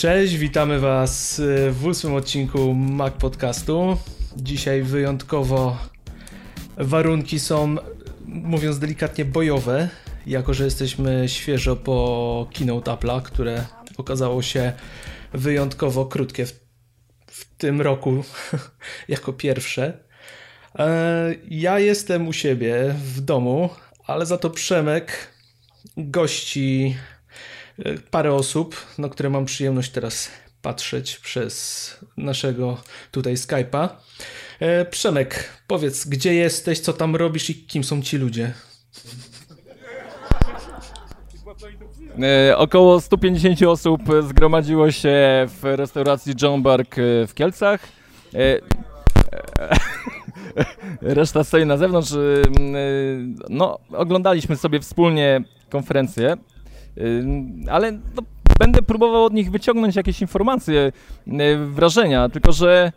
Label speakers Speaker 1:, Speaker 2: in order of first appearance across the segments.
Speaker 1: Cześć, witamy Was w ósmym odcinku Mac Podcastu. Dzisiaj wyjątkowo warunki są, mówiąc delikatnie, bojowe, jako że jesteśmy świeżo po keynote Apple'a, które okazało się wyjątkowo krótkie w, w tym roku jako pierwsze. E, ja jestem u siebie w domu, ale za to Przemek gości parę osób, na które mam przyjemność teraz patrzeć przez naszego tutaj Skype'a. E, Przemek, powiedz, gdzie jesteś, co tam robisz i kim są ci ludzie?
Speaker 2: E, około 150 osób zgromadziło się w restauracji John Bark w Kielcach. E, reszta stoi na zewnątrz. No, oglądaliśmy sobie wspólnie konferencję, ale no, będę próbował od nich wyciągnąć jakieś informacje, wrażenia, tylko że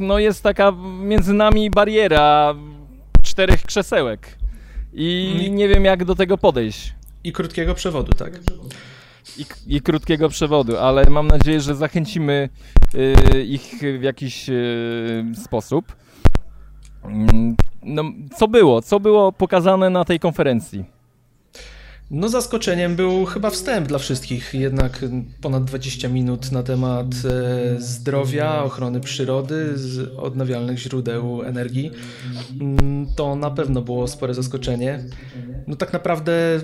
Speaker 2: no, jest taka między nami bariera czterech krzesełek i nie wiem jak do tego podejść.
Speaker 1: I krótkiego przewodu, tak?
Speaker 2: I, I, krótkiego przewodu, ale mam nadzieję, że zachęcimy y, ich w jakiś y, sposób. Mm, no, co było? Co było pokazane na tej konferencji?
Speaker 1: No zaskoczeniem był chyba wstęp dla wszystkich, jednak ponad 20 minut na temat e, zdrowia, ochrony przyrody, odnawialnych źródeł energii. Mm, to na pewno było spore zaskoczenie. No tak naprawdę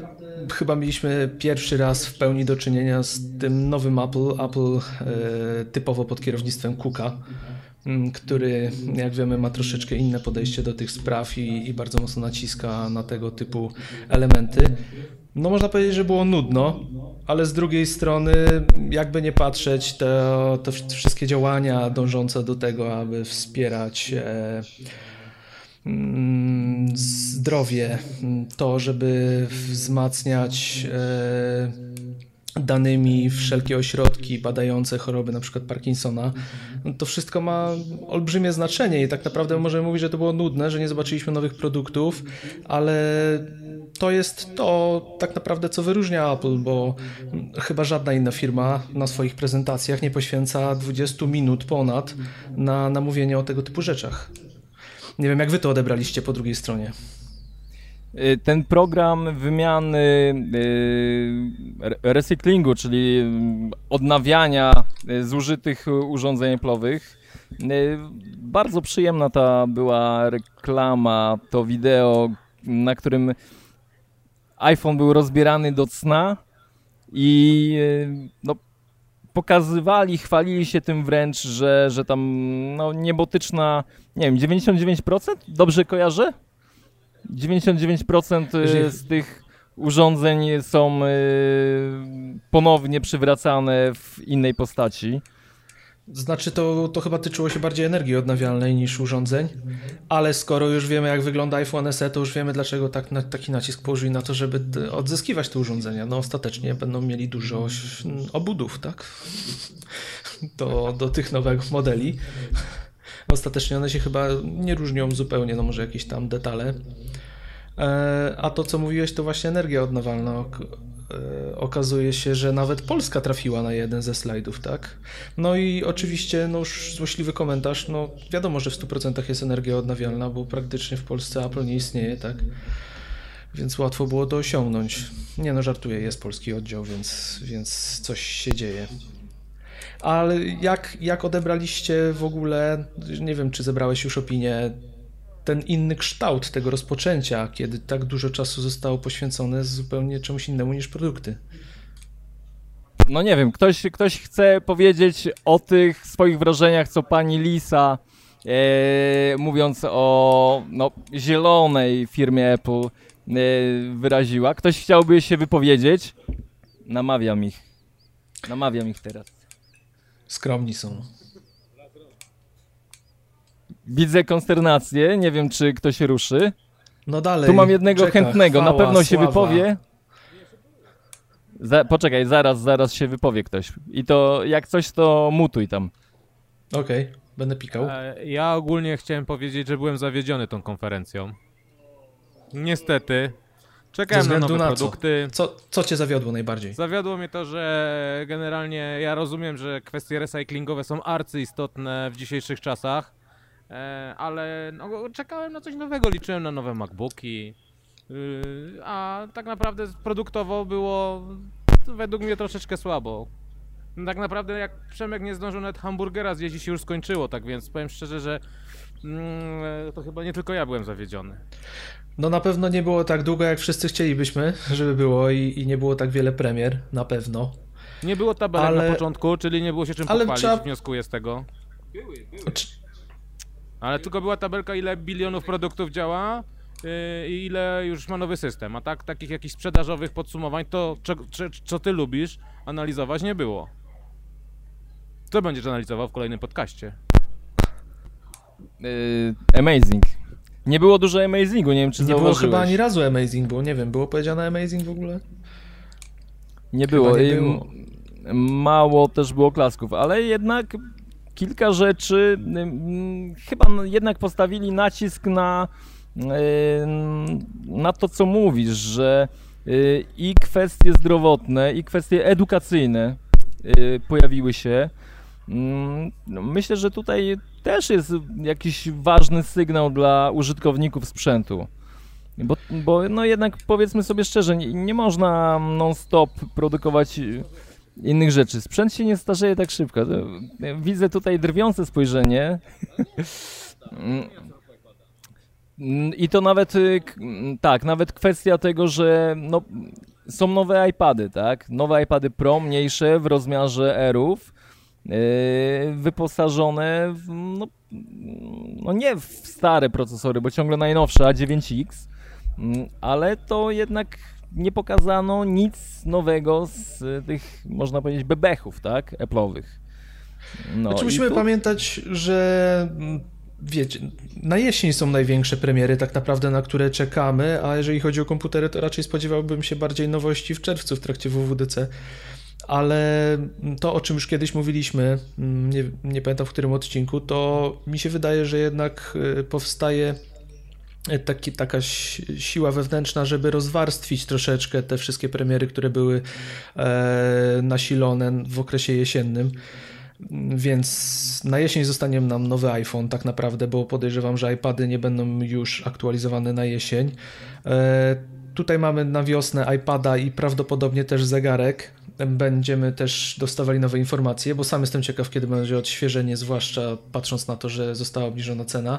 Speaker 1: chyba mieliśmy pierwszy raz w pełni do czynienia z tym nowym Apple, Apple e, typowo pod kierownictwem Cooka mm, który, jak wiemy, ma troszeczkę inne podejście do tych spraw i, i bardzo mocno naciska na tego typu elementy. No można powiedzieć, że było nudno, ale z drugiej strony, jakby nie patrzeć, te, te wszystkie działania dążące do tego, aby wspierać e, mm, zdrowie, to, żeby wzmacniać e, danymi wszelkie ośrodki badające choroby, na przykład Parkinsona, no to wszystko ma olbrzymie znaczenie i tak naprawdę możemy mówić, że to było nudne, że nie zobaczyliśmy nowych produktów, ale to jest to tak naprawdę, co wyróżnia Apple, bo chyba żadna inna firma na swoich prezentacjach nie poświęca 20 minut ponad na, na mówienie o tego typu rzeczach. Nie wiem, jak wy to odebraliście po drugiej stronie.
Speaker 2: Y, ten program wymiany y, recyklingu, czyli odnawiania y, zużytych urządzeń Apple'owych, bardzo przyjemna ta była reklama, to wideo, na którym iPhone był rozbierany do cna i e, no, pokazywali, chwalili się tym wręcz, że, że tam no, niebotyczna, nie wiem, 99%? Dobrze kojarzę? 99% e, z tych urządzeń są e, ponownie przywracane w innej postaci.
Speaker 1: Znaczy to, to chyba tyczyło się bardziej energii odnawialnej niż urządzeń, ale skoro już wiemy jak wygląda iPhone SE, to już wiemy dlaczego tak, na, taki nacisk położyli na to, żeby odzyskiwać te urządzenia. No ostatecznie będą mieli dużo obudów, tak? Do, do tych nowych modeli. Ostatecznie one się chyba nie różnią zupełnie, no może jakieś tam detale. E, a to co mówiłeś to właśnie energia odnawialna okazuje się, że nawet Polska trafiła na jeden ze slajdów, tak? No i oczywiście, no już złośliwy komentarz, no wiadomo, że w 100% jest energia odnawialna, bo praktycznie w Polsce Apple nie istnieje, tak? Więc łatwo było to osiągnąć. Nie no, żartuję, jest polski oddział, więc, więc coś się dzieje. Ale jak, jak odebraliście w ogóle, nie wiem, czy zebrałeś już opinię ten inny kształt tego rozpoczęcia, kiedy tak dużo czasu zostało poświęcone zupełnie czemuś innemu niż produkty.
Speaker 2: No nie wiem, ktoś, ktoś chce powiedzieć o tych swoich wrażeniach, co pani Lisa, e, mówiąc o no, zielonej firmie Apple, e, wyraziła. Ktoś chciałby się wypowiedzieć? Namawiam ich. Namawiam ich teraz.
Speaker 1: Skromni są.
Speaker 2: Widzę konsternację, nie wiem czy ktoś ruszy.
Speaker 1: No dalej.
Speaker 2: Tu mam jednego czeka, chętnego,
Speaker 1: chwała,
Speaker 2: na pewno się
Speaker 1: sława.
Speaker 2: wypowie. Za, poczekaj, zaraz, zaraz się wypowie ktoś. I to jak coś, to mutuj tam.
Speaker 1: Okej, okay, będę pikał.
Speaker 3: E, ja ogólnie chciałem powiedzieć, że byłem zawiedziony tą konferencją. Niestety, Czekałem
Speaker 1: Ze
Speaker 3: na nowe
Speaker 1: na co?
Speaker 3: produkty.
Speaker 1: Co, co cię zawiodło najbardziej?
Speaker 3: Zawiodło mnie to, że generalnie ja rozumiem, że kwestie recyklingowe są arcyistotne w dzisiejszych czasach, ale no, czekałem na coś nowego, liczyłem na nowe MacBooki, yy, a tak naprawdę produktowo było według mnie troszeczkę słabo. Tak naprawdę jak Przemek nie zdążył nawet hamburgera zjeść i się już skończyło, tak więc powiem szczerze, że mm, to chyba nie tylko ja byłem zawiedziony.
Speaker 1: No na pewno nie było tak długo, jak wszyscy chcielibyśmy, żeby było i, i nie było tak wiele premier, na pewno.
Speaker 3: Nie było tabelek
Speaker 1: Ale-
Speaker 3: na początku, czyli nie było się czym
Speaker 1: Ale
Speaker 3: pochwalić,
Speaker 1: trzeba-
Speaker 3: wnioskuję z tego.
Speaker 1: Czy-
Speaker 3: Ale tylko była tabelka, ile bilionów produktów działa yy, i ile już ma nowy system. A tak, takich jakichś sprzedażowych podsumowań, to cze- co ty lubisz analizować, nie było. Co będziesz analizował w kolejnym podcaście?
Speaker 2: Yy, amazing. Nie było dużo amazingu, nie wiem czy
Speaker 1: Nie było
Speaker 2: zauważyłeś.
Speaker 1: chyba ani razu Amazing, bo nie wiem, było powiedziane Amazing w ogóle?
Speaker 2: Nie było.
Speaker 1: nie
Speaker 2: Ym,
Speaker 1: było.
Speaker 2: Mało też było klasków, ale jednak kilka rzeczy chyba jednak postawili nacisk na, na to, co mówisz, że y, i kwestie zdrowotne, i kwestie edukacyjne y, pojawiły się. No, Myślę, że tutaj też jest jakiś ważny sygnał dla użytkowników sprzętu. Bo, bo no jednak powiedzmy sobie szczerze, nie, nie można non-stop produkować y, innych rzeczy. Sprzęt się nie starzeje tak szybko. Widzę tutaj drwiące spojrzenie. Mm. I to nawet, y, mm, tak, nawet kwestia tego, że no, są nowe iPady, tak? Nowe iPady Pro, mniejsze w rozmiarze Airów, yy, wyposażone w, no, no nie w stare procesory, bo ciągle najnowsze A9X, mm, ale to jednak nie pokazano nic nowego z y, tych, można powiedzieć, bebechów, tak? Apple'owych. No,
Speaker 1: Znaczy musimy
Speaker 2: tu-
Speaker 1: pamiętać, że mm, wiecie, na jesień są największe premiery tak naprawdę, na które czekamy, a jeżeli chodzi o komputery, to raczej spodziewałbym się bardziej nowości w czerwcu w trakcie WWDC. Ale to, o czym już kiedyś mówiliśmy, mm, nie, nie pamiętam w którym odcinku, to mi się wydaje, że jednak y, powstaje taki, taka si- siła wewnętrzna, żeby rozwarstwić troszeczkę te wszystkie premiery, które były e, nasilone w okresie jesiennym. Więc na jesień zostanie nam nowy iPhone, tak naprawdę, bo podejrzewam, że iPady nie będą już aktualizowane na jesień. E, tutaj mamy na wiosnę iPada i prawdopodobnie też zegarek. Będziemy też dostawali nowe informacje, bo sam jestem ciekaw, kiedy będzie odświeżenie, zwłaszcza patrząc na to, że została obniżona cena.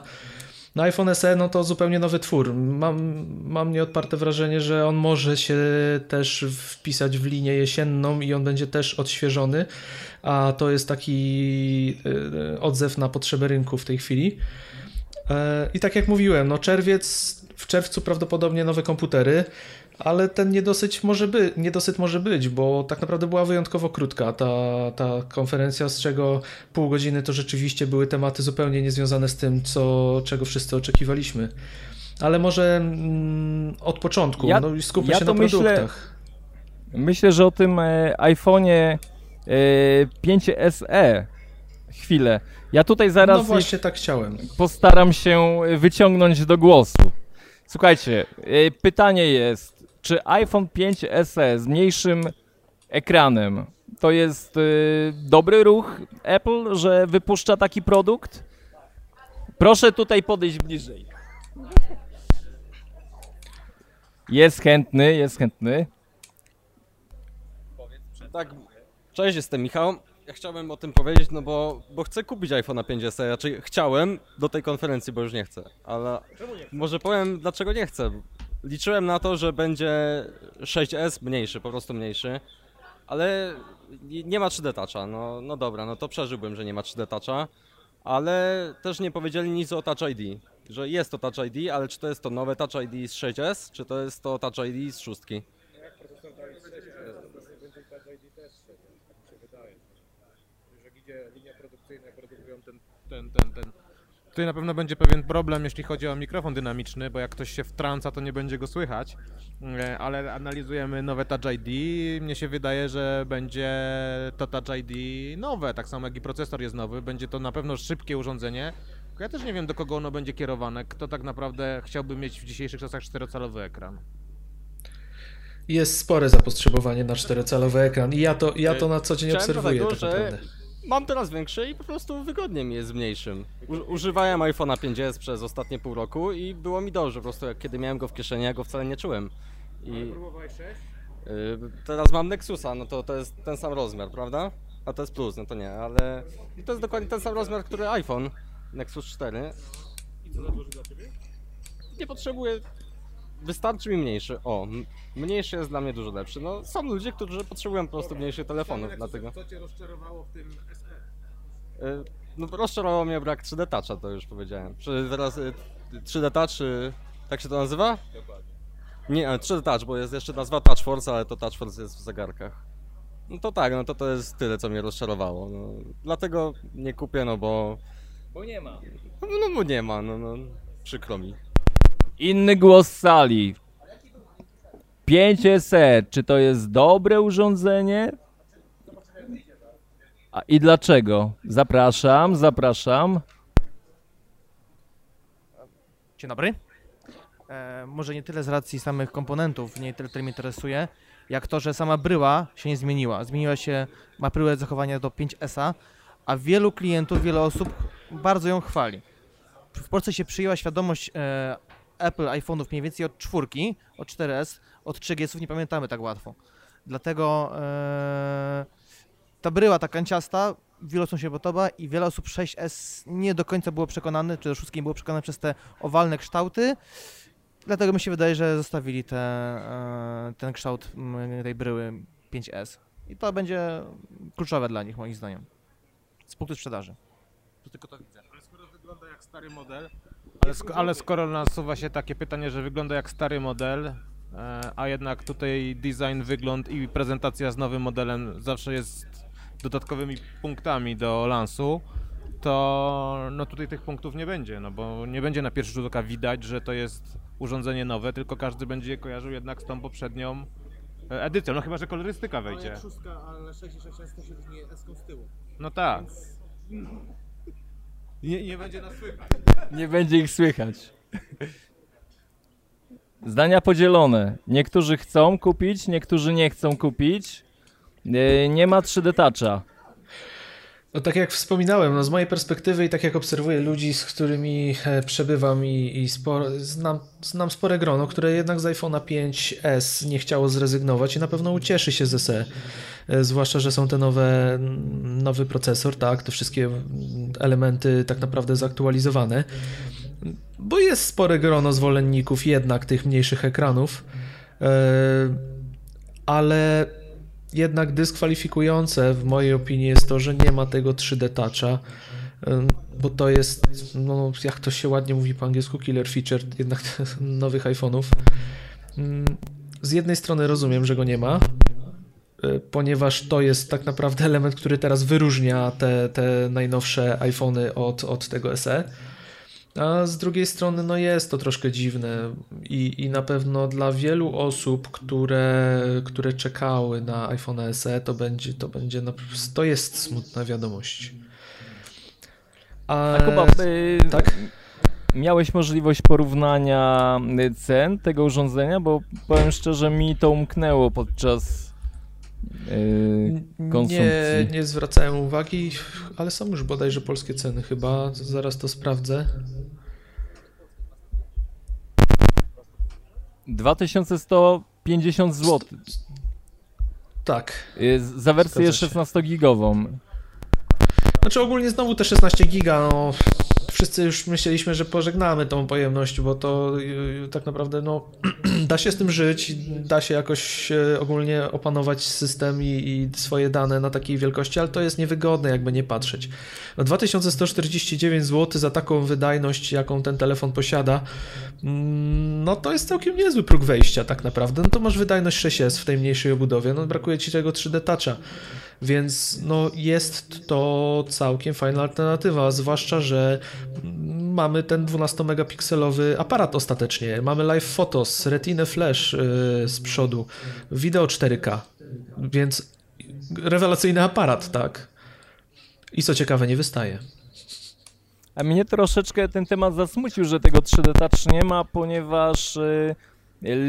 Speaker 1: No iPhone SE no to zupełnie nowy twór. Mam, mam nieodparte wrażenie, że on może się też wpisać w linię jesienną i on będzie też odświeżony, a to jest taki y, odzew na potrzeby rynku w tej chwili. E, I tak jak mówiłem, no czerwiec, w czerwcu prawdopodobnie nowe komputery, ale ten niedosyt może, by, niedosyt może być, bo tak naprawdę była wyjątkowo krótka ta, ta konferencja, z czego pół godziny to rzeczywiście były tematy zupełnie niezwiązane z tym, co, czego wszyscy oczekiwaliśmy. Ale może mm, od początku,
Speaker 2: Ja-
Speaker 1: no i skupmy
Speaker 2: ja
Speaker 1: się
Speaker 2: to
Speaker 1: na
Speaker 2: myślę-
Speaker 1: produktach.
Speaker 2: Myślę, że o tym e, iPhone'ie e, 5 SE chwilę. Ja tutaj zaraz
Speaker 1: No właśnie tak chciałem.
Speaker 2: postaram się wyciągnąć do głosu. Słuchajcie, e, pytanie jest, czy iPhone 5 SE z mniejszym ekranem to jest e, dobry ruch Apple, że wypuszcza taki produkt? Proszę tutaj podejść bliżej. Jest chętny, jest chętny.
Speaker 4: Tak, cześć, jestem Michał. Ja chciałbym o tym powiedzieć, no bo, bo chcę kupić iPhone'a 5S, raczej chciałem do tej konferencji, bo już nie chcę, ale może powiem dlaczego nie chcę. Liczyłem na to, że będzie 6S mniejszy, po prostu mniejszy, ale nie- ma 3D Toucha, no, no dobra, no to przeżyłbym, że nie ma 3D Toucha, ale też nie powiedzieli nic o Touch ID, że jest to Touch ID, ale czy to jest to nowe Touch ID z 6S, czy to jest to Touch ID z 6?
Speaker 3: Że idzie linia produkcyjna, produkują ten, ten, ten, ten. Tutaj na pewno będzie pewien problem, jeśli chodzi o mikrofon dynamiczny, bo jak ktoś się wtrąca, to nie będzie go słychać. E, Ale analizujemy nowe Touch ID. Mnie się wydaje, że będzie to Touch ID nowe, tak samo jak i procesor jest nowy. Będzie to na pewno szybkie urządzenie. Ja też nie wiem, do kogo ono będzie kierowane. Kto tak naprawdę chciałby mieć w dzisiejszych czasach czterocalowy ekran.
Speaker 1: jest spore zapotrzebowanie na czterocalowy ekran i ja to, ja to na co dzień
Speaker 4: Chciałem
Speaker 1: obserwuję tak
Speaker 4: że
Speaker 1: naprawdę.
Speaker 4: Mam teraz większy i po prostu wygodnie mi jest z mniejszym. U, używałem iPhone'a 5s przez ostatnie pół roku i było mi dobrze, po prostu jak kiedy miałem go w kieszeni, ja go wcale nie czułem. I y, teraz mam Nexusa, no to to jest ten sam rozmiar, prawda? A to jest plus, no to nie, ale to jest dokładnie ten sam rozmiar, który iPhone, Nexus 4. I co za duży dla Ciebie? Nie potrzebuję, wystarczy mi mniejszy. O, mniejszy jest dla mnie dużo lepszy. No są ludzie, którzy potrzebują po prostu mniejszych telefonów, dlatego...
Speaker 3: Co cię rozczarowało w tym
Speaker 4: No rozczarował mnie brak 3D Toucha, to już powiedziałem. Czy teraz y, 3D Touch, y, tak się to nazywa? Dokładnie. Nie, ale 3D Touch, bo jest jeszcze nazwa Touch Force, ale to Touch Force jest w zegarkach. No to tak, no to to jest tyle, co mnie rozczarowało. No, dlatego nie kupię, no bo...
Speaker 2: Bo nie ma.
Speaker 4: No, no bo nie ma, no, no przykro mi.
Speaker 2: Inny głos z sali. 5SE, czy to jest dobre urządzenie? A i dlaczego? Zapraszam, zapraszam.
Speaker 5: Dzień dobry. E, może nie tyle z racji samych komponentów, nie tyle, tyle mnie interesuje, jak to, że sama bryła się nie zmieniła. Zmieniła się, ma bryłę zachowania do 5S, a wielu klientów, wiele osób bardzo ją chwali. W Polsce się przyjęła świadomość e, Apple iPhone'ów mniej więcej od czwórki, od 4S, od 3GS-ów nie pamiętamy tak łatwo. Dlatego e, ta bryła, ta kanciasta, wielu osobom się podoba i wiele osób 6S nie do końca było przekonane, czy wszystkim było przekonane przez te owalne kształty. Dlatego mi się wydaje, że zostawili te, e, ten kształt mm, tej bryły 5S. I to będzie kluczowe dla nich, moim zdaniem. Z punktu sprzedaży. To tylko to widzę.
Speaker 3: Ale skoro wygląda jak stary model, ale, sk- ale skoro nasuwa się takie pytanie, że wygląda jak stary model, e, a jednak tutaj design, wygląd i prezentacja z nowym modelem zawsze jest dodatkowymi punktami do lansu, to no tutaj tych punktów nie będzie, no bo nie będzie na pierwszy rzut oka widać, że to jest urządzenie nowe, tylko każdy będzie je kojarzył jednak z tą poprzednią e, edycją, no chyba, że kolorystyka wejdzie.
Speaker 5: szóstka, ale 6 i 6S to się różni S z tyłu.
Speaker 3: No tak. Nie, nie będzie nas słychać.
Speaker 2: Nie będzie ich słychać. Zdania podzielone. Niektórzy chcą kupić, niektórzy nie chcą kupić. E, Nie ma 3D Toucha.
Speaker 1: No tak jak wspominałem, no z mojej perspektywy i tak jak obserwuję ludzi, z którymi e, przebywam i, i sporo, znam, znam spore grono, które jednak z iPhone'a 5S nie chciało zrezygnować i na pewno ucieszy się z SE. Zwłaszcza, że są te nowe, nowy procesor, tak, te wszystkie elementy tak naprawdę zaktualizowane. Bo jest spore grono zwolenników jednak tych mniejszych ekranów. E, ale jednak dyskwalifikujące w mojej opinii jest to, że nie ma tego 3D Toucha, bo to jest, no, jak to się ładnie mówi po angielsku, killer feature jednak nowych iPhone'ów. Ym, Z jednej strony rozumiem, że go nie ma, y, ponieważ to jest tak naprawdę element, który teraz wyróżnia te, te najnowsze iPhony od, od tego SE. A z drugiej strony, no jest to troszkę dziwne i, i na pewno dla wielu osób, które, które czekały na iPhone SE, to będzie, to będzie, na, to jest smutna wiadomość. A,
Speaker 2: A Kuba, y,
Speaker 1: tak?
Speaker 2: miałeś możliwość porównania cen tego urządzenia? Bo powiem szczerze, mi to umknęło podczas konsumpcji.
Speaker 1: Nie, nie zwracałem uwagi, ale są już bodajże polskie ceny chyba, zaraz to sprawdzę.
Speaker 2: 2150 zł.
Speaker 1: Tak,
Speaker 2: Y, Za wersję
Speaker 1: Zgadza się.
Speaker 2: 16-gigową.
Speaker 1: Znaczy ogólnie znowu te 16 giga, no wszyscy już myśleliśmy, że pożegnamy tą pojemność, bo to yy, tak naprawdę no da się z tym żyć, da się jakoś e, ogólnie opanować system i, i swoje dane na takiej wielkości, ale to jest niewygodne jakby nie patrzeć. No 2149 zł za taką wydajność, jaką ten telefon posiada, mm, no to jest całkiem niezły próg wejścia tak naprawdę. No to masz wydajność 6S w tej mniejszej obudowie, no brakuje ci tego 3D Toucha. Więc no, jest to całkiem fajna alternatywa, zwłaszcza, że mamy ten 12-megapikselowy aparat ostatecznie. Mamy live photos, retinę flash yy, z przodu, wideo 4K, więc rewelacyjny aparat, tak. I co ciekawe, nie wystaje.
Speaker 2: A mnie troszeczkę ten temat zasmucił, że tego 3D Touch nie ma, ponieważ y,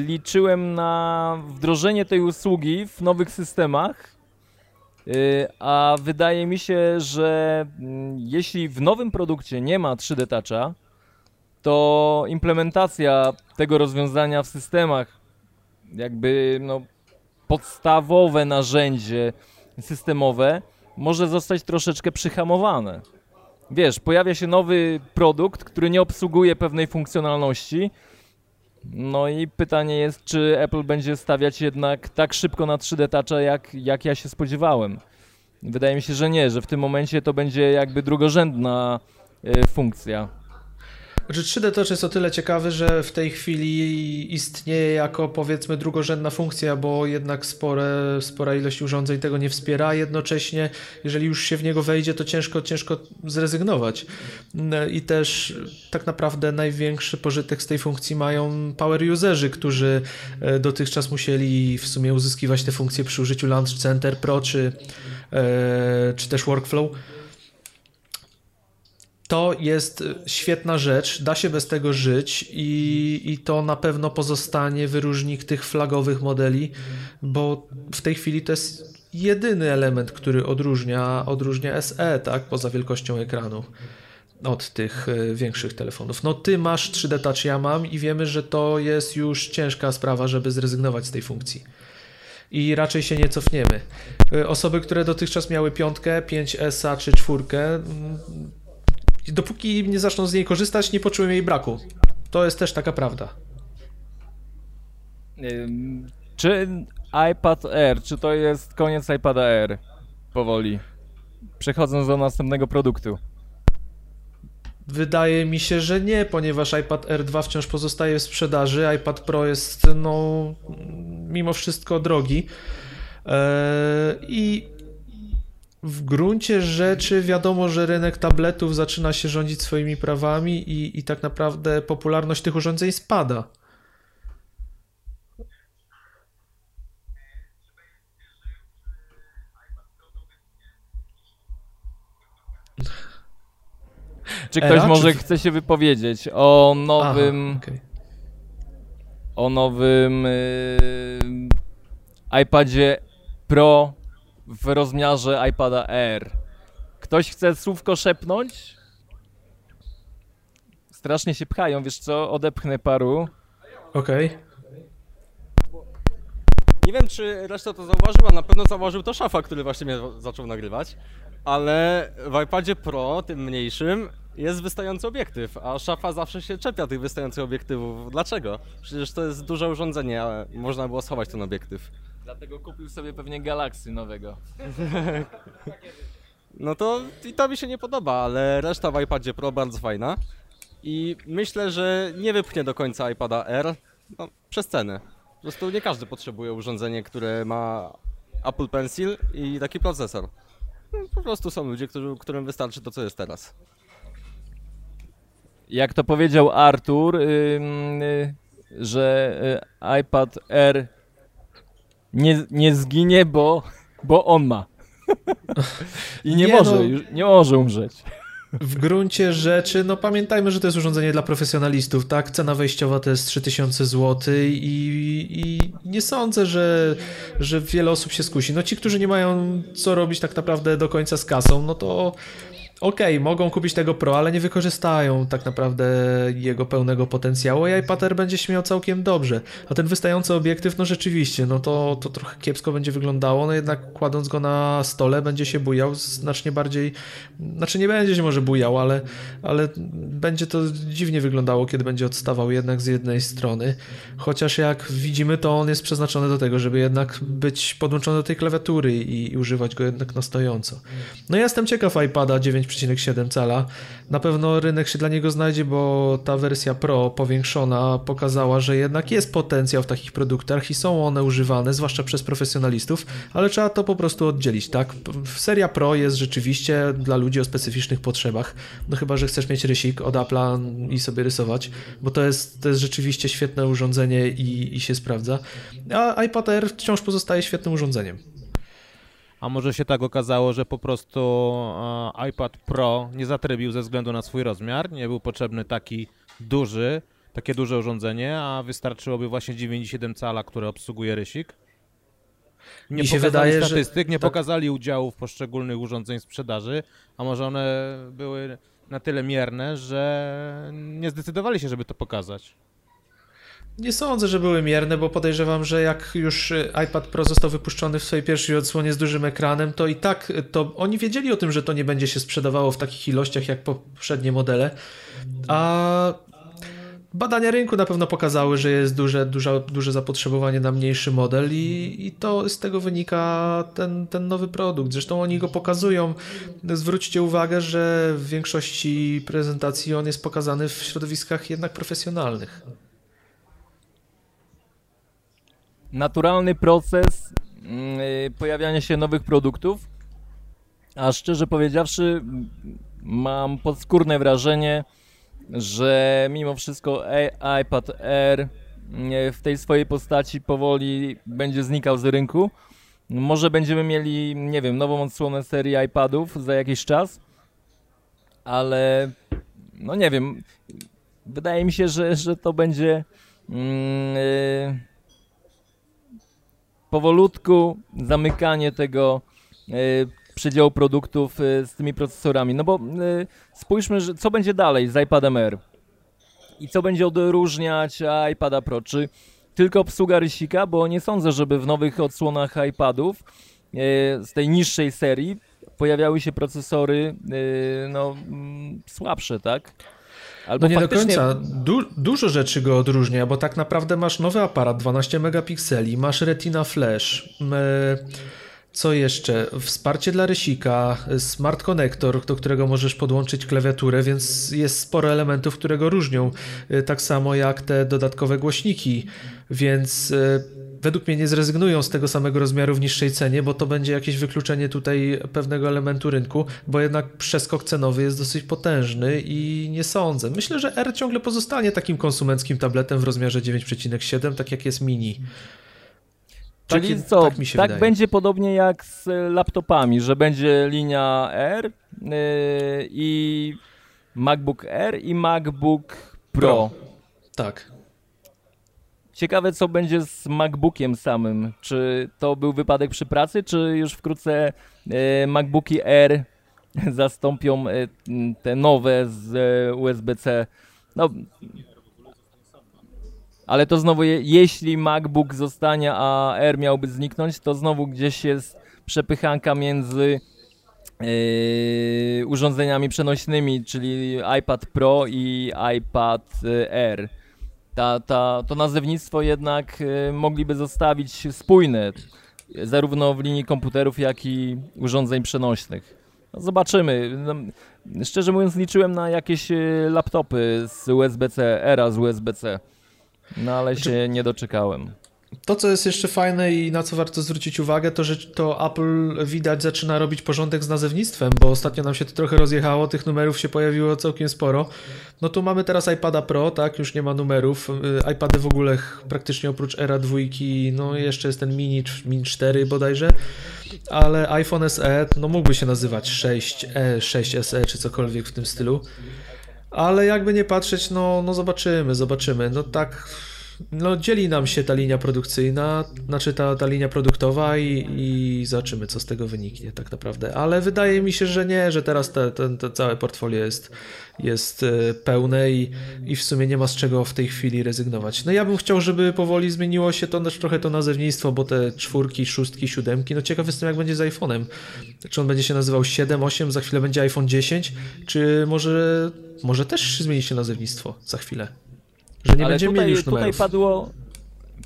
Speaker 2: liczyłem na wdrożenie tej usługi w nowych systemach, a wydaje mi się, że mm, jeśli w nowym produkcie nie ma 3D Toucha, to implementacja tego rozwiązania w systemach, jakby no, podstawowe narzędzie systemowe, może zostać troszeczkę przyhamowane. Wiesz, pojawia się nowy produkt, który nie obsługuje pewnej funkcjonalności. No i pytanie jest, czy Apple będzie stawiać jednak tak szybko na 3D Toucha, jak, jak ja się spodziewałem. Wydaje mi się, że nie, że w tym momencie to będzie jakby drugorzędna y, funkcja.
Speaker 1: Znaczy 3D Touch jest o tyle ciekawy, że w tej chwili istnieje jako powiedzmy drugorzędna funkcja, bo jednak spore, spora ilość urządzeń tego nie wspiera, jednocześnie jeżeli już się w niego wejdzie, to ciężko, ciężko zrezygnować. I też tak naprawdę największy pożytek z tej funkcji mają power userzy, którzy e, dotychczas musieli w sumie uzyskiwać te funkcje przy użyciu Launch Center Pro czy, e, czy też Workflow to jest świetna rzecz, da się bez tego żyć i, i to na pewno pozostanie wyróżnik tych flagowych modeli, bo w tej chwili to jest jedyny element, który odróżnia, odróżnia SE, tak, poza wielkością ekranu od tych e, większych telefonów. No ty masz 3D Touch, ja mam i wiemy, że to jest już ciężka sprawa, żeby zrezygnować z tej funkcji. I raczej się nie cofniemy. E, osoby, które dotychczas miały piątkę, 5S czy czwórkę, mm, dopóki nie zaczną z niej korzystać, nie poczułem jej braku. To jest też taka prawda.
Speaker 2: Czy iPad Air, czy to jest koniec iPada Air? Powoli. Przechodząc do następnego produktu.
Speaker 1: Wydaje mi się, że nie, ponieważ iPad R2 wciąż pozostaje w sprzedaży. iPad Pro jest, no, mimo wszystko drogi. Eee, I w gruncie rzeczy wiadomo, że rynek tabletów zaczyna się rządzić swoimi prawami i, i tak naprawdę popularność tych urządzeń spada.
Speaker 2: Czy ktoś
Speaker 1: Era,
Speaker 2: może
Speaker 1: czy...
Speaker 2: chce się wypowiedzieć o nowym. Aha, okay. O nowym yy, iPadzie Pro w rozmiarze iPada Air. Ktoś chce słówko szepnąć? Strasznie się pchają, wiesz co? Odepchnę paru.
Speaker 1: Okej. Okay.
Speaker 4: Nie wiem, czy reszta to zauważyła, na pewno zauważył to Szafa, który właśnie mnie zaczął nagrywać, ale w iPadzie Pro, tym mniejszym, jest wystający obiektyw, a Szafa zawsze się czepia tych wystających obiektywów. Dlaczego? Przecież to jest duże urządzenie, a można było schować ten obiektyw.
Speaker 2: Dlatego kupił sobie pewnie Galaxy nowego.
Speaker 4: No to i to mi się nie podoba, ale reszta w iPadzie Pro bardzo fajna. I myślę, że nie wypchnie do końca iPada R no, przez cenę. Po prostu nie każdy potrzebuje urządzenie, które ma Apple Pencil i taki procesor. No, po prostu są ludzie, którzy, którym wystarczy to, co jest teraz.
Speaker 2: Jak to powiedział Artur, yy, yy, że yy, iPad R nie, nie zginie, bo, bo on ma. I nie, nie może, no, już, nie może umrzeć.
Speaker 1: W gruncie rzeczy, no pamiętajmy, że to jest urządzenie dla profesjonalistów, tak? Cena wejściowa to jest 3000 zł i, i nie sądzę, że, że wiele osób się skusi. No ci, którzy nie mają co robić tak naprawdę do końca z kasą, no to okej, okay, mogą kupić tego Pro, ale nie wykorzystają tak naprawdę jego pełnego potencjału i iPad Air będzie śmiał całkiem dobrze. A ten wystający obiektyw, no rzeczywiście, no to, to trochę kiepsko będzie wyglądało, no jednak kładąc go na stole będzie się bujał znacznie bardziej, znaczy nie będzie się może bujał, ale, ale będzie to dziwnie wyglądało, kiedy będzie odstawał jednak z jednej strony. Chociaż jak widzimy, to on jest przeznaczony do tego, żeby jednak być podłączony do tej klawiatury i, i używać go jednak na stojąco. No ja jestem ciekaw iPada 9 5,7 cala. Na pewno rynek się dla niego znajdzie, bo ta wersja Pro powiększona pokazała, że jednak jest potencjał w takich produktach i są one używane, zwłaszcza przez profesjonalistów, ale trzeba to po prostu oddzielić, tak? Seria Pro jest rzeczywiście dla ludzi o specyficznych potrzebach, no chyba, że chcesz mieć rysik od i sobie rysować, bo to jest, to jest rzeczywiście świetne urządzenie i, i się sprawdza, a iPad Air wciąż pozostaje świetnym urządzeniem.
Speaker 3: A może się tak okazało, że po prostu e, iPad Pro nie zatrybił ze względu na swój rozmiar, nie był potrzebny taki duży, takie duże urządzenie, a wystarczyłoby właśnie 9,7 cala, które obsługuje rysik. Nie
Speaker 1: Mi się
Speaker 3: pokazali
Speaker 1: wydaje, że-
Speaker 3: statystyk, nie
Speaker 1: tak.
Speaker 3: pokazali udziałów poszczególnych urządzeń sprzedaży, a może one były na tyle mierne, że nie zdecydowali się, żeby to pokazać.
Speaker 1: Nie sądzę, że były mierne, bo podejrzewam, że jak już y, iPad Pro został wypuszczony w swojej pierwszej odsłonie z dużym ekranem, to i tak y, to oni wiedzieli o tym, że to nie będzie się sprzedawało w takich ilościach jak poprzednie modele. A badania rynku na pewno pokazały, że jest duże, duże, duże zapotrzebowanie na mniejszy model i, i to z tego wynika ten, ten nowy produkt. Zresztą oni go pokazują. Zwróćcie uwagę, że w większości prezentacji on jest pokazany w środowiskach jednak profesjonalnych.
Speaker 2: Naturalny proces mm, y, pojawiania się nowych produktów, a szczerze powiedziawszy mam podskórne wrażenie, że mimo wszystko iPad Air mm, w tej swojej postaci powoli będzie znikał z rynku. Może będziemy mieli, nie wiem, nową odsłonę serii iPadów za jakiś czas, ale no nie wiem, wydaje mi się, że, że to będzie mm, y, powolutku zamykanie tego e, przedziału produktów e, z tymi procesorami. No bo e, spójrzmy, co będzie dalej z iPadem Air i co będzie odróżniać iPada Pro. Czy tylko obsługa rysika, bo nie sądzę, żeby w nowych odsłonach iPadów z tej niższej serii pojawiały się procesory no, mm, słabsze, tak? Albo
Speaker 1: No nie do
Speaker 2: faktycznie-
Speaker 1: końca. Du dużo rzeczy go odróżnia, bo tak naprawdę masz nowy aparat 12 megapikseli, masz Retina Flash, m, co jeszcze? Wsparcie dla rysika, Smart Connector, do którego możesz podłączyć klawiaturę, więc jest sporo elementów, które go różnią. Y, Tak samo jak te dodatkowe głośniki, więc y, według mnie nie zrezygnują z tego samego rozmiaru w niższej cenie, bo to będzie jakieś wykluczenie tutaj pewnego elementu rynku, bo jednak przeskok cenowy jest dosyć potężny i nie sądzę. Myślę, że R ciągle pozostanie takim konsumenckim tabletem w rozmiarze 9,7, tak jak jest mini.
Speaker 2: Czyli
Speaker 1: Taki-
Speaker 2: co,
Speaker 1: tak mi się
Speaker 2: tak
Speaker 1: wydaje.
Speaker 2: będzie podobnie jak z e, laptopami, że będzie linia R yy, i MacBook Air i MacBook Pro.
Speaker 1: Pro. Tak.
Speaker 2: Ciekawe co będzie z MacBookiem samym. Czy to był wypadek przy pracy, czy już wkrótce e, MacBooki Air zastąpią e, te nowe z e, USB-C? No, ale to znowu, je, jeśli MacBook zostanie, a Air miałby zniknąć, to znowu gdzieś jest przepychanka między yy, urządzeniami przenośnymi, czyli iPad Pro i iPad y, Air. Ta, ta, to nazewnictwo jednak y, mogliby zostawić spójne, zarówno w linii komputerów, jak i urządzeń przenośnych. No zobaczymy. No, szczerze mówiąc, liczyłem na jakieś y, laptopy z USB-C, era z USB-C. No ale się nie doczekałem.
Speaker 1: To, co jest jeszcze fajne i na co warto zwrócić uwagę, to że to Apple widać zaczyna robić porządek z nazewnictwem, bo ostatnio nam się to trochę rozjechało, tych numerów się pojawiło całkiem sporo. No tu mamy teraz iPada Pro, tak, już nie ma numerów. Y, iPady w ogóle praktycznie oprócz Era 2, no jeszcze jest ten Mini, Mini 4 bodajże, ale iPhone SE, no mógłby się nazywać 6e, 6SE czy cokolwiek w tym stylu. Ale jakby nie patrzeć, no, no zobaczymy, zobaczymy. No tak, no dzieli nam się ta linia produkcyjna, znaczy ta, ta linia produktowa i, i zobaczymy, co z tego wyniknie tak naprawdę. Ale wydaje mi się, że nie, że teraz te, te, całe portfolio jest, jest e, pełne i, i w sumie nie ma z czego w tej chwili rezygnować. No ja bym chciał, żeby powoli zmieniło się to też trochę to nazewnictwo, bo te czwórki, szóstki, siódemki, no ciekaw jestem jak będzie z iPhone'em. Czy on będzie się nazywał 7, 8, za chwilę będzie iPhone 10, czy może, może też zmieni się nazewnictwo za chwilę? Że nie
Speaker 2: Ale
Speaker 1: będziemy
Speaker 2: tutaj,
Speaker 1: mieli już
Speaker 2: tutaj
Speaker 1: numerów.
Speaker 2: padło,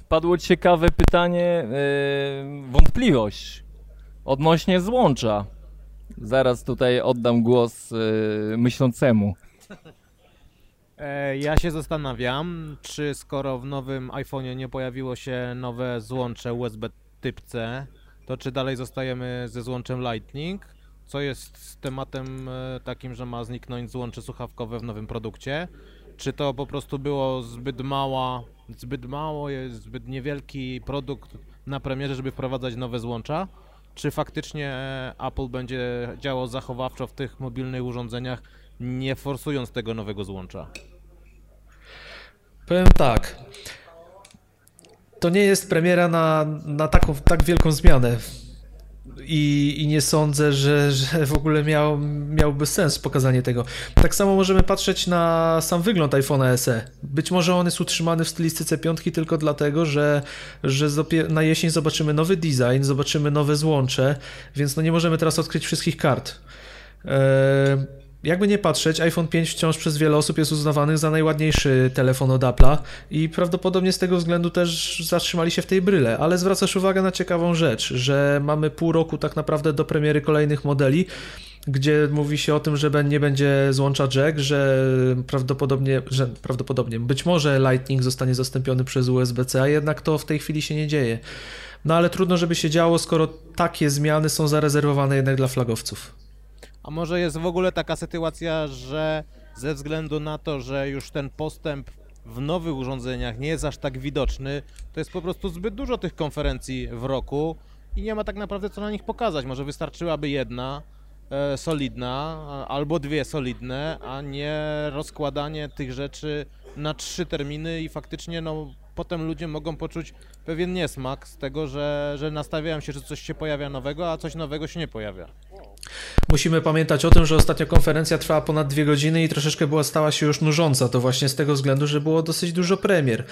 Speaker 2: padło ciekawe pytanie, yy, wątpliwość odnośnie złącza. Zaraz tutaj oddam głos yy, myślącemu.
Speaker 3: E, Ja się zastanawiam, czy skoro w nowym iPhone'ie nie pojawiło się nowe złącze USB typ C, to czy dalej zostajemy ze złączem Lightning? Co jest z tematem e, takim, że ma zniknąć złącze słuchawkowe w nowym produkcie? Czy to po prostu było zbyt mała, zbyt mało, jest zbyt niewielki produkt na premierze, żeby wprowadzać nowe złącza? Czy faktycznie e, Apple będzie działał zachowawczo w tych mobilnych urządzeniach, nie forsując tego nowego złącza?
Speaker 1: Powiem tak. To nie jest premiera na, na taką, tak wielką zmianę. I, I nie sądzę, że, że w ogóle miał, miałby sens pokazanie tego. Tak samo możemy patrzeć na sam wygląd iPhone'a SE. Być może on jest utrzymany w stylistyce piątki tylko dlatego, że, że na jesień zobaczymy nowy design, zobaczymy nowe złącze, więc no nie możemy teraz odkryć wszystkich kart. Eee, jakby nie patrzeć, iPhone 5 wciąż przez wiele osób jest uznawany za najładniejszy telefon od Apple'a i prawdopodobnie z tego względu też zatrzymali się w tej bryle, ale zwracasz uwagę na ciekawą rzecz, że mamy pół roku tak naprawdę do premiery kolejnych modeli, gdzie mówi się o tym, że nie będzie złącza jack, że prawdopodobnie, że prawdopodobnie, być może Lightning zostanie zastąpiony przez USB-C, a jednak to w tej chwili się nie dzieje. No ale trudno, żeby się działo, skoro takie zmiany są zarezerwowane jednak dla flagowców.
Speaker 3: A może jest w ogóle taka sytuacja, że ze względu na to, że już ten postęp w nowych urządzeniach nie jest aż tak widoczny, to jest po prostu zbyt dużo tych konferencji w roku i nie ma tak naprawdę co na nich pokazać. Może wystarczyłaby jedna e, solidna albo dwie solidne, a nie rozkładanie tych rzeczy na trzy terminy i faktycznie no potem ludzie mogą poczuć pewien niesmak z tego, że, że nastawiają się, że coś się pojawia nowego, a coś nowego się nie pojawia.
Speaker 1: Musimy pamiętać o tym, że ostatnia konferencja trwała ponad dwie godziny i troszeczkę była stała się już nużąca. To właśnie z tego względu, że było dosyć dużo premier.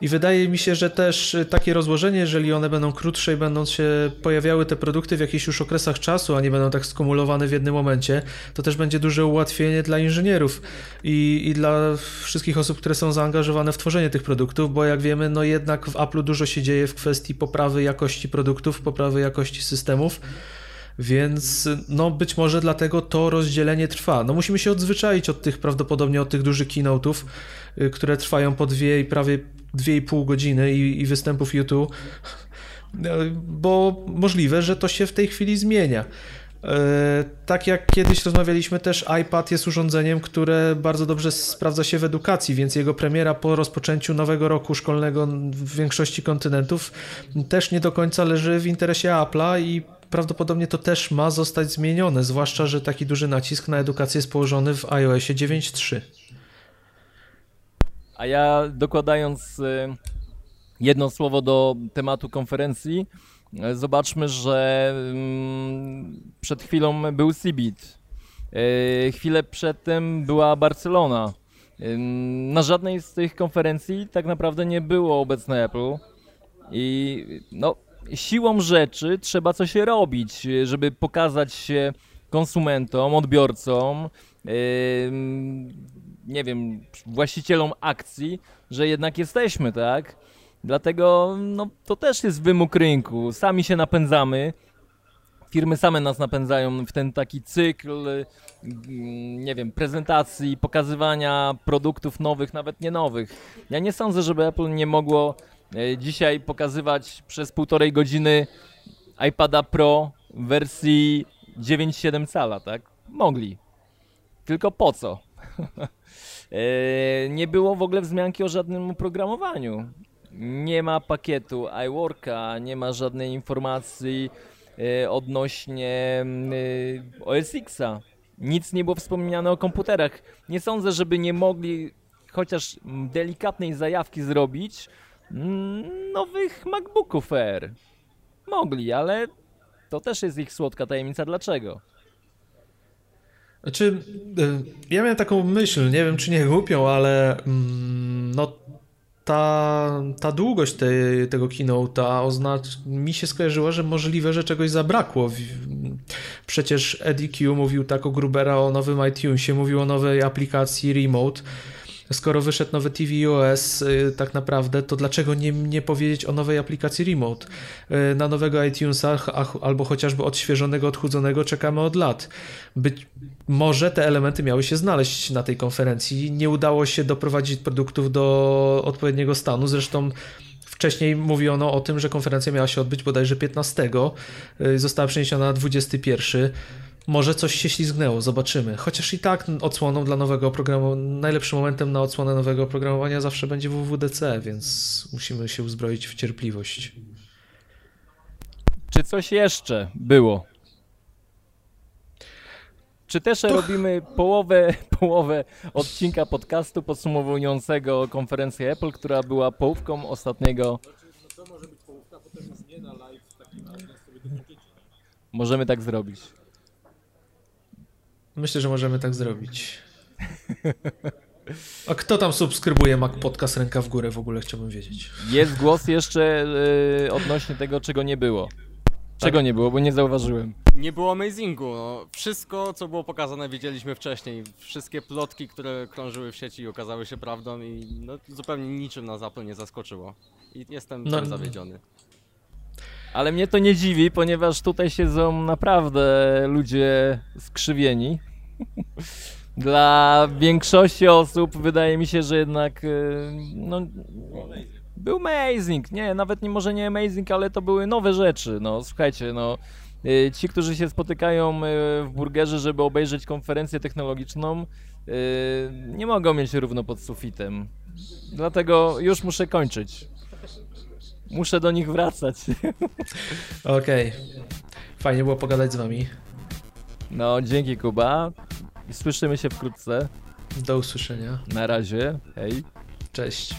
Speaker 1: I wydaje mi się, że też y, takie rozłożenie, jeżeli one będą krótsze i będą się pojawiały te produkty w jakichś już okresach czasu, a nie będą tak skumulowane w jednym momencie, to też będzie duże ułatwienie dla inżynierów i, i dla wszystkich osób, które są zaangażowane w tworzenie tych produktów, bo jak wiemy, no jednak w Apple'u dużo się dzieje w kwestii poprawy jakości produktów, poprawy jakości systemów. Więc no być może dlatego to rozdzielenie trwa. No musimy się odzwyczaić od tych prawdopodobnie od tych dużych keynote'ów, y, które trwają po dwie i prawie dwie i pół godziny i, i występów YouTube, y, bo możliwe, że to się w tej chwili zmienia. E, Tak jak kiedyś rozmawialiśmy też, iPad jest urządzeniem, które bardzo dobrze sprawdza się w edukacji, więc jego premiera po rozpoczęciu nowego roku szkolnego w większości kontynentów też nie do końca leży w interesie Apple'a i prawdopodobnie to też ma zostać zmienione, zwłaszcza, że taki duży nacisk na edukację jest położony w iOSie 9.3.
Speaker 2: A ja dokładając y, jedno słowo do tematu konferencji, y, zobaczmy, że mm, przed chwilą był Cebit. Y, Chwilę przedtem była Barcelona. Na żadnej z tych konferencji tak naprawdę nie było obecne Apple. I no, siłą rzeczy trzeba coś robić, żeby pokazać się konsumentom, odbiorcom, nie wiem, właścicielom akcji, że jednak jesteśmy, tak? Dlatego no, to też jest wymóg rynku. Sami się napędzamy. Firmy same nas napędzają w ten taki cykl, y, nie wiem, prezentacji, pokazywania produktów nowych, nawet nie nowych. Ja nie sądzę, żeby Apple nie mogło dzisiaj pokazywać przez półtorej godziny iPada Pro w wersji 9,7 cala, tak? Mogli. Tylko po co? E, nie było w ogóle wzmianki o żadnym oprogramowaniu. Nie ma pakietu iWorka, nie ma żadnej informacji e, odnośnie e, OS Xa. Nic nie było wspomniane o komputerach. Nie sądzę, żeby nie mogli chociaż delikatnej zajawki zrobić nowych MacBooków Air. Mogli, ale to też jest ich słodka tajemnica. Dlaczego?
Speaker 1: Znaczy, y, ja miałem taką myśl, nie wiem czy nie głupią, ale mm, no ta, ta długość tej, tego keynote'a oznacz, mi się skojarzyła, że możliwe, że czegoś zabrakło. Przecież Eddie Q mówił tak o Grubera o nowym iTunesie, mówił o nowej aplikacji Remote. Skoro wyszedł nowy tvOS y, tak naprawdę, to dlaczego nie, nie powiedzieć o nowej aplikacji Remote? Y, Na nowego iTunesa albo chociażby odświeżonego, odchudzonego czekamy od lat. Być może te elementy miały się znaleźć na tej konferencji. Nie udało się doprowadzić produktów do odpowiedniego stanu. Zresztą wcześniej mówiono o tym, że konferencja miała się odbyć bodajże 15, y, została przeniesiona na 21. Może coś się ślizgnęło, zobaczymy. Chociaż i tak odsłoną dla nowego oprogramowania, najlepszym momentem na odsłonę nowego oprogramowania zawsze będzie WWDC, więc musimy się uzbroić w cierpliwość.
Speaker 2: Czy coś jeszcze było? Czy też robimy połowę, połowę odcinka podcastu podsumowującego konferencję Apple, która była połówką ostatniego. Możemy tak zrobić.
Speaker 1: Myślę, że możemy tak zrobić. A kto tam subskrybuje Mac Podcast ręka w górę w ogóle chciałbym wiedzieć.
Speaker 2: Jest głos jeszcze y, odnośnie tego, czego nie było. Czego nie było, bo nie zauważyłem.
Speaker 4: Nie było amazingu. No. Wszystko, co było pokazane, wiedzieliśmy wcześniej. Wszystkie plotki, które krążyły w sieci, okazały się prawdą i no, zupełnie niczym nas Apple nie zaskoczyło. I jestem
Speaker 1: No,
Speaker 4: zawiedziony.
Speaker 2: Ale mnie to nie dziwi, ponieważ tutaj siedzą naprawdę ludzie skrzywieni. Dla większości osób wydaje mi się, że jednak y, no, był amazing. Nie, nawet nie może nie amazing, ale to były nowe rzeczy. No słuchajcie, no y, ci, którzy się spotykają y, w burgerze, żeby obejrzeć konferencję technologiczną, nie mogą mieć równo pod sufitem. Dlatego już muszę kończyć. Muszę do nich wracać.
Speaker 1: Okej. Fajnie było pogadać z wami.
Speaker 2: No, dzięki Kuba. Słyszymy się wkrótce.
Speaker 1: Do usłyszenia.
Speaker 2: Na razie. Hej.
Speaker 1: Cześć.